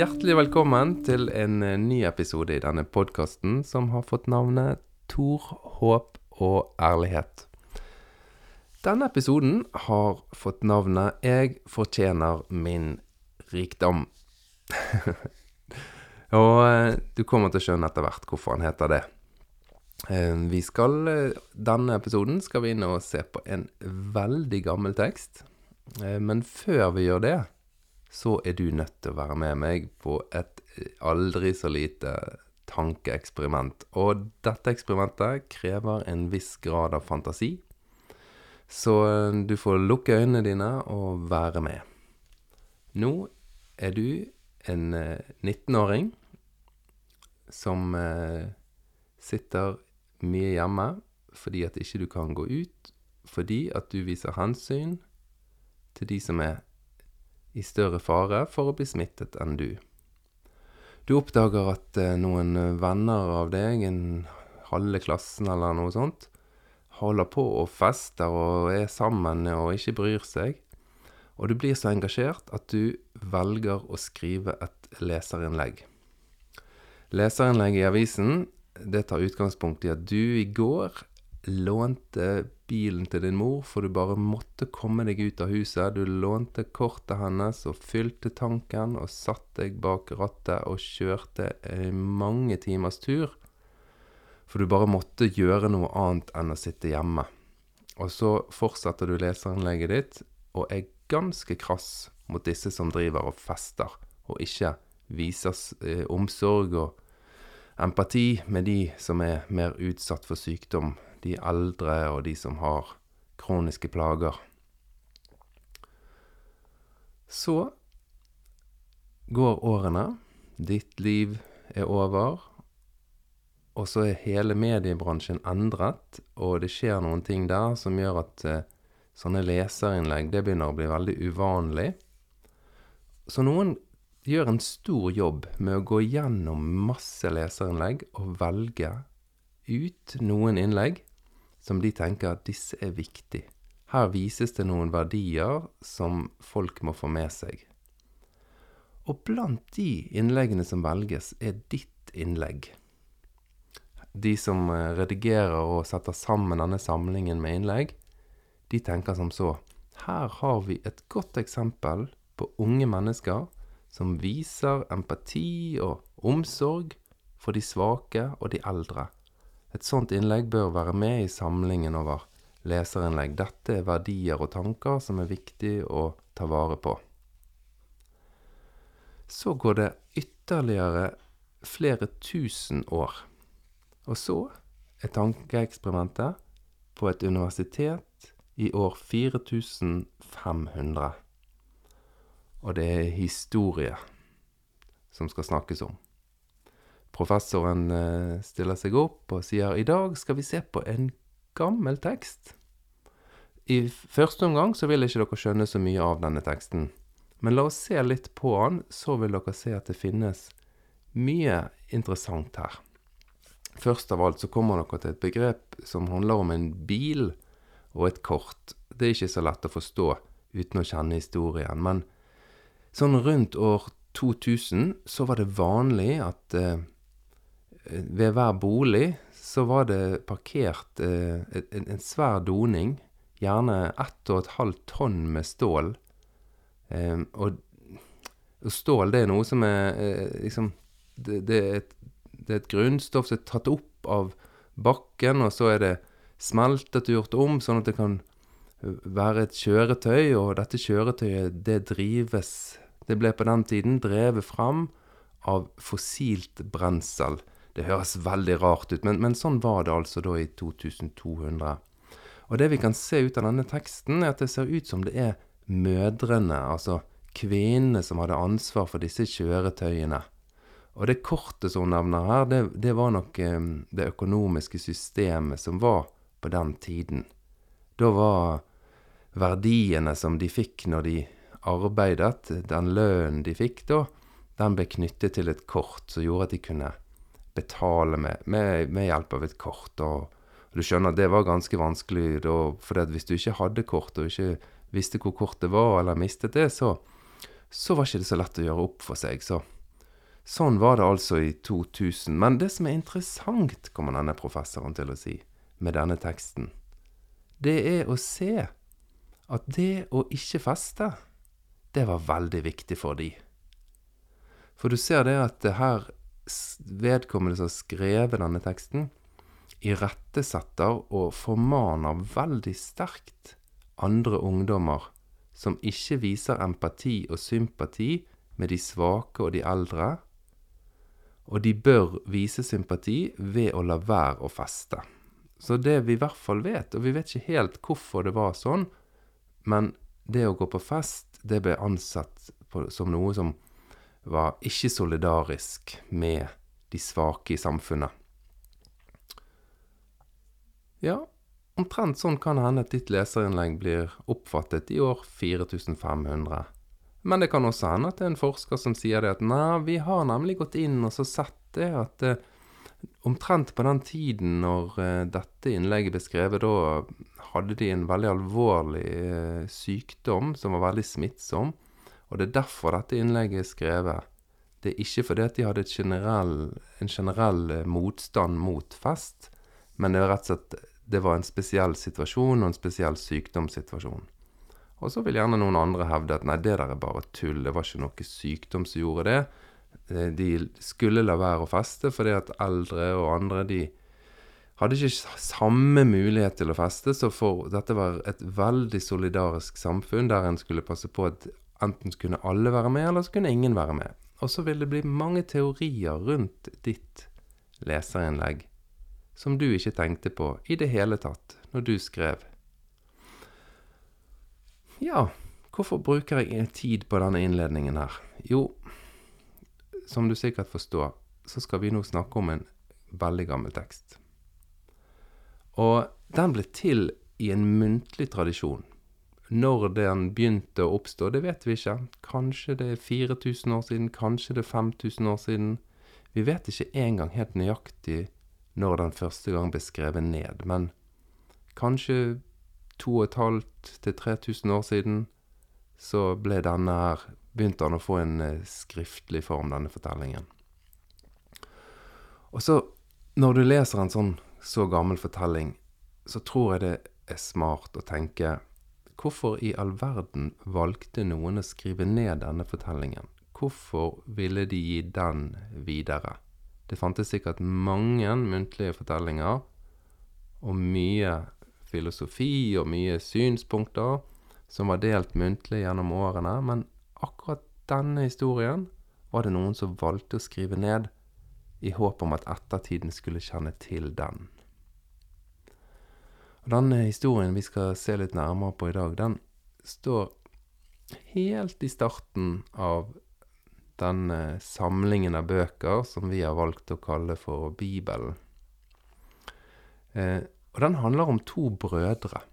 hjertelig velkommen til en eh, ny episode i denne podkasten som har fått navnet Tor, håp og ærlighet. Denne episoden har fått navnet 'Jeg fortjener min rikdom'. og eh, du kommer til å skjønne etter hvert hvorfor han heter det. Eh, Vi skal, Denne episoden skal vi inn og se på en veldig gammel tekst. Men før vi gjør det, så er du nødt til å være med meg på et eh, aldri så lite tankeeksperiment. Og dette eksperimentet krever en viss grad av fantasi. Så eh, du får lukke øynene dine og være med. Nå er du en eh, 19-åring som eh, sitter mye hjemme fordi at ikke du kan gå ut, fordi at du viser hensyn til de som er i større fare for å bli smittet enn du. Du oppdager at eh, noen venner av deg, en halve klassen eller noe sånt, holder på og fester og er sammen og ikke bryr seg. Og du blir så engasjert at du velger å skrive et leserinnlegg. Leserinnlegg i avisen det tar utgangspunkt i at du i går lånte bilen til din mor, for du bare måtte komme deg ut av huset. Du lånte kortet hennes og fylte tanken og satte deg bak rattet og kjørte mange timers tur. For du bare måtte gjøre noe annet enn å sitte hjemme. Og så fortsetter du leserinnlegget ditt og er ganske krass mot disse som driver og fester, og ikke viser eh, omsorg og empati med de som er mer utsatt for sykdom, de eldre og de som har kroniske plager. Så går årene, ditt liv er over, og så er hele mediebransjen endret, og det skjer noen ting der som gjør at eh, sånne leserinnlegg det begynner å bli veldig uvanlig. Så noen gjør en stor jobb med å gå gjennom masse leserinnlegg og velge ut noen innlegg som de tenker at disse er viktige. Her vises det noen verdier som folk må få med seg. Og blant de innleggene som velges, er ditt innlegg. De som eh, redigerer og setter sammen denne samlingen med innlegg, de tenker som så. Her har vi et godt eksempel på unge mennesker som viser empati og omsorg for de svake og de eldre. Et sånt innlegg bør være med i samlingen over leserinnlegg. Dette er verdier og tanker som er viktig å ta vare på. Så går det ytterligere flere tusen år. Og så er tankeeksperimentet på et universitet i år 4500. Og det er historie som skal snakkes om. Professoren eh, stiller seg opp og sier i dag skal vi se på en gammel tekst. I første omgang så vil ikke dere skjønne så mye av denne teksten. Men la oss se litt på den, så vil dere se at det finnes mye interessant her. Først av alt så kommer dere til et begrep som handler om en bil og et kort. Det er ikke så lett å forstå uten å kjenne historien. Men sånn rundt år 2000 så var det vanlig at eh, ved hver bolig så var det parkert eh, en, en svær doning, gjerne ett og et halvt tonn med stål. Eh, og, og stål, det er noe som er eh, liksom det, det, er et, det er et grunnstoff som er tatt opp av bakken, og så er det smeltet og gjort om, sånn at det kan være et kjøretøy, og dette kjøretøyet, det drives Det ble på den tiden drevet fram av fossilt brensel. Det høres veldig rart ut, men, men sånn var det altså da i 2200. Og det vi kan se ut av denne teksten, er at det ser ut som det er mødrene, altså kvinnene, som hadde ansvar for disse kjøretøyene. Og det kortet som hun nevner her, det, det var nok eh, det økonomiske systemet som var på den tiden. Da var verdiene som de fikk når de arbeidet, den lønnen de fikk da, den ble knyttet til et kort som gjorde at de kunne betale med, med, med hjelp av et kort. Og, du skjønner, at det var ganske vanskelig da, for hvis du ikke hadde kort og ikke visste hvor kortet var, eller mistet det, så, så var ikke det så lett å gjøre opp for seg. Så Sånn var det altså i 2000. Men det som er interessant, kommer denne professoren til å si, med denne teksten, det er å se at det å ikke feste, det var veldig viktig for de. For du ser det at her vedkommende som har skrevet denne teksten, irettesetter og formaner veldig sterkt andre ungdommer som ikke viser empati og sympati med de svake og de eldre, og de bør vise sympati ved å la være å feste. Så det vi i hvert fall vet, og vi vet ikke helt hvorfor det var sånn, men det å gå på fest, det ble ansett på, som noe som var ikke solidarisk med de svake i samfunnet. Ja, omtrent sånn kan hende at ditt leserinnlegg blir oppfattet i år 4500. Men det kan også hende at det er en forsker som sier det at nei, vi har nemlig gått inn og så sett det at eh, omtrent på den tiden når eh, dette innlegget ble skrevet, da hadde de en veldig alvorlig eh, sykdom som var veldig smittsom. Og det er derfor dette innlegget er skrevet. Det er ikke fordi at de hadde generell, en generell eh, motstand mot fest, men det var rett og slett det var en spesiell situasjon og en spesiell sykdomssituasjon. Og så vil gjerne noen andre hevde at nei, det der er bare tull, det var ikke noe sykdom som gjorde det. Eh, de skulle la være å feste fordi at eldre og andre de hadde ikke samme mulighet til å feste, så for dette var et veldig solidarisk samfunn der en skulle passe på at enten kunne alle være med, eller så kunne ingen være med. Og så vil det bli mange teorier rundt ditt leserinnlegg som du ikke tenkte på i det hele tatt når du skrev ja, hvorfor bruker jeg tid på denne innledningen her? Jo, som du sikkert forstår, så skal vi nå snakke om en veldig gammel tekst. Og den ble til i en muntlig tradisjon. Når den begynte å oppstå, det vet vi ikke. Kanskje det er 4000 år siden, kanskje det er 5000 år siden. Vi vet ikke engang helt nøyaktig når den første gang ble skrevet ned, men kanskje 2500-3000 år siden så ble denne her Begynte han å få en eh, skriftlig form, denne fortellingen. Og så, når du leser en sånn så gammel fortelling, så tror jeg det er smart å tenke Hvorfor i all verden valgte noen å skrive ned denne fortellingen? Hvorfor ville de gi den videre? Det fantes sikkert mange muntlige fortellinger, og mye filosofi og mye synspunkter som var delt muntlig gjennom årene, men akkurat denne historien var det noen som valgte å skrive ned i håp om at ettertiden skulle kjenne til den. Og Denne historien vi skal se litt nærmere på i dag, den står helt i starten av denne samlingen av bøker som vi har valgt å kalle for Bibelen. Eh, og den handler om to brødre.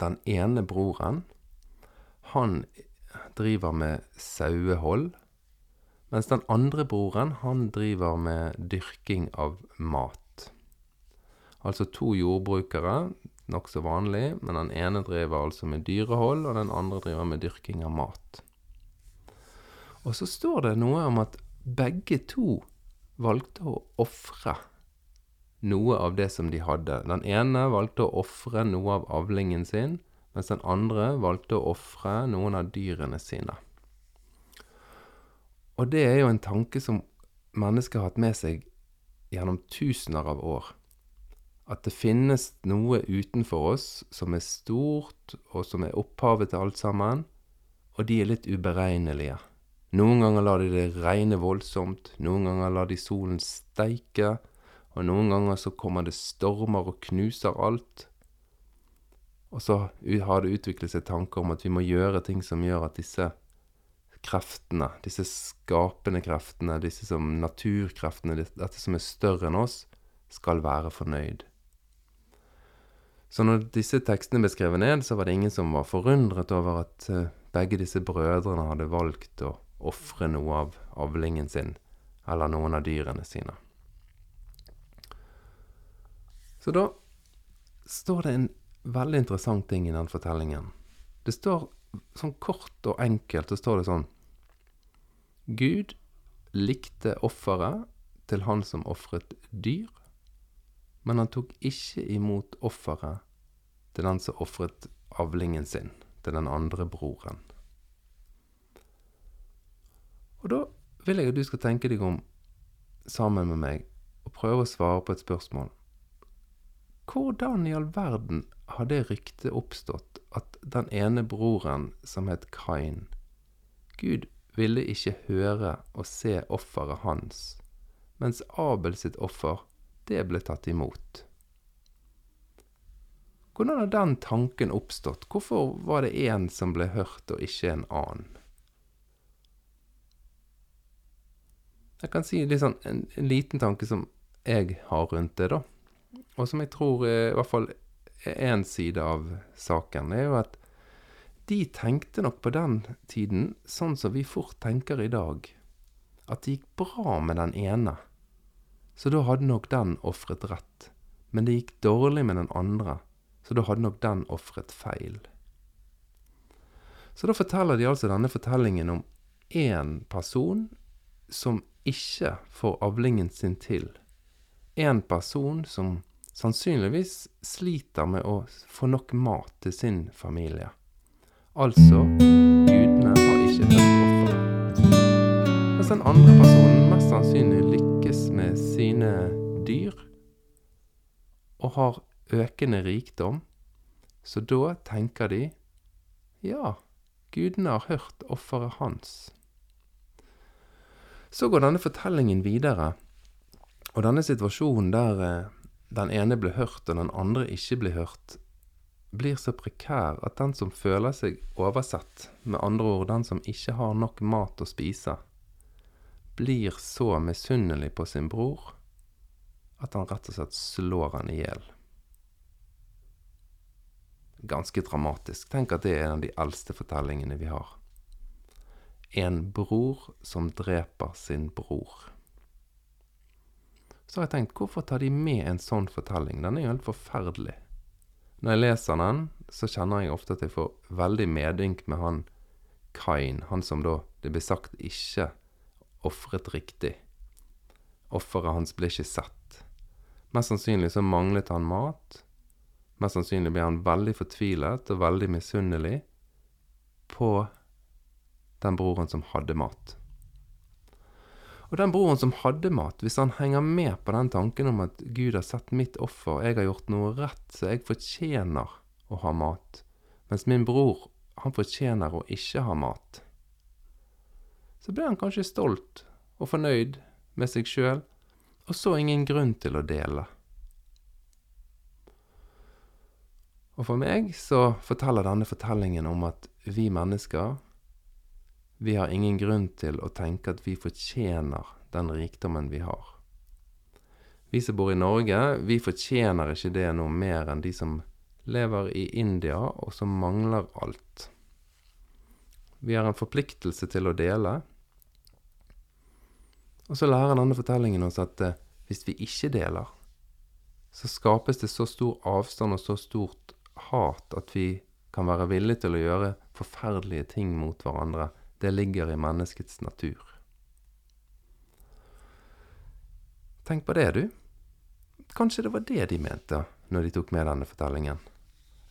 Den ene broren, han driver med sauehold. Mens den andre broren, han driver med dyrking av mat. Altså to jordbrukere, nokså vanlig, men den ene driver altså med dyrehold, og den andre driver med dyrking av mat. Og så står det noe om at begge to valgte å ofre noe av det som de hadde. Den ene valgte å ofre noe av avlingen sin, mens den andre valgte å ofre noen av dyrene sine. Og det er jo en tanke som mennesker har hatt med seg gjennom tusener av år. At det finnes noe utenfor oss som er stort, og som er opphavet til alt sammen, og de er litt uberegnelige. Noen ganger lar de det regne voldsomt, noen ganger lar de solen steike, og noen ganger så kommer det stormer og knuser alt. Og så har det utviklet seg tanker om at vi må gjøre ting som gjør at disse kreftene, disse skapende kreftene, disse som naturkreftene, dette som er større enn oss, skal være fornøyd. Så når disse tekstene ble skrevet ned, så var det ingen som var forundret over at eh, begge disse brødrene hadde valgt å ofre noe av avlingen sin, eller noen av dyrene sine. Så da står det en veldig interessant ting i den fortellingen. Det står sånn kort og enkelt, så står det sånn Gud likte offeret til han som ofret dyr, men han tok ikke imot offeret til den som ofret avlingen sin, til den andre broren. Og da vil jeg at du skal tenke deg om sammen med meg og prøve å svare på et spørsmål. Hvordan i all verden har det ryktet oppstått at den ene broren, som het Kain, Gud ville ikke høre og se offeret hans, mens Abel sitt offer, det ble tatt imot? Hvordan har den tanken oppstått? Hvorfor var det én som ble hørt, og ikke en annen? Jeg kan si sånn, en, en, liten tanke som jeg har rundt det, da. Og som jeg tror i hvert fall er én side av saken, er jo at de tenkte nok på den tiden sånn som vi fort tenker i dag. At det gikk bra med den ene. Så da hadde nok den ofret rett. Men det gikk dårlig med den andre så da hadde nok den ofret feil. Så da forteller de altså denne fortellingen om én person som ikke får avlingen sin til. En person som sannsynligvis sliter med å få nok mat til sin familie. Altså gudene har ikke hørt offeret. Mens den andre personen mest sannsynlig lykkes med sine dyr og har økende rikdom, så da tenker de ja, gudene har hørt offeret hans. Så går denne fortellingen videre, og denne situasjonen der eh, den ene blir hørt og den andre ikke blir hørt, blir så prekær at den som føler seg oversett, med andre ord den som ikke har nok mat å spise, blir så misunnelig på sin bror at han rett og slett slår han i hjel ganske dramatisk. Tenk at det er en av de eldste fortellingene vi har. En bror som dreper sin bror. Så har jeg tenkt, hvorfor tar de med en sånn fortelling? Den er jo helt forferdelig. Når jeg leser den, så kjenner jeg ofte at jeg får veldig medynk med han Kain, han som da, det blir sagt, ikke ofret riktig. Offeret hans ble ikke sett. Mest sannsynlig så manglet han mat. Mest sannsynlig ble han veldig fortvilet og veldig misunnelig på den broren som hadde mat. Og den broren som hadde mat, hvis han henger med på den tanken om at Gud har sett mitt offer, jeg har gjort noe rett, så jeg fortjener å ha mat, mens min bror, han fortjener å ikke ha mat, så ble han kanskje stolt og fornøyd med seg sjøl, og så ingen grunn til å dele. Og for meg så forteller denne fortellingen om at vi mennesker, vi har ingen grunn til å tenke at vi fortjener den rikdommen vi har. Vi som bor i Norge, vi fortjener ikke det noe mer enn de som lever i India, og som mangler alt. Vi har en forpliktelse til å dele. Og så lærer denne fortellingen oss at eh, hvis vi ikke deler, så skapes det så stor avstand og så stort hat at vi kan være villige til å gjøre forferdelige ting mot hverandre, det ligger i menneskets natur. Tenk på det, du. Kanskje det var det de mente når de tok med denne fortellingen.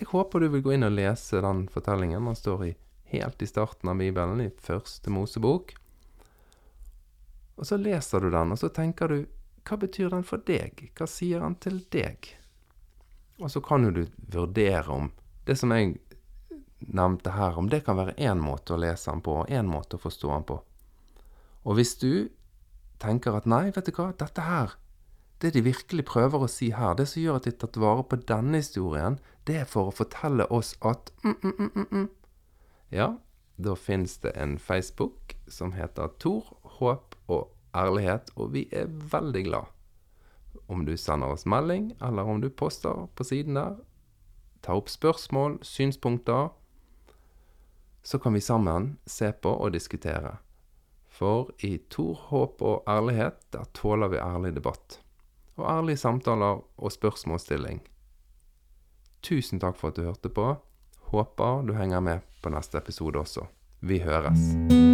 Jeg håper du vil gå inn og lese den fortellingen. Den står i, helt i starten av Bibelen, i første Mosebok. Og så leser du den, og så tenker du hva betyr den for deg? Hva sier den til deg? Og så kan jo du vurdere om det som jeg nevnte her, om det kan være én måte å lese den på, og én måte å forstå den på. Og hvis du tenker at nei, vet du hva, dette her, det de virkelig prøver å si her, det som gjør at de tatt vare på denne historien, det er for å fortelle oss at mm, mm, mm, mm, mm. Ja, da finnes det en Facebook som heter Tor, håp og ærlighet, og vi er veldig glad om du sender oss melding, eller om du poster på siden der. Ta opp spørsmål, synspunkter. Så kan vi sammen se på og diskutere. For i Tor, håp og ærlighet, der tåler vi ærlig debatt. Og ærlige samtaler og spørsmålsstilling. Tusen takk for at du hørte på. Håper du henger med på neste episode også. Vi høres.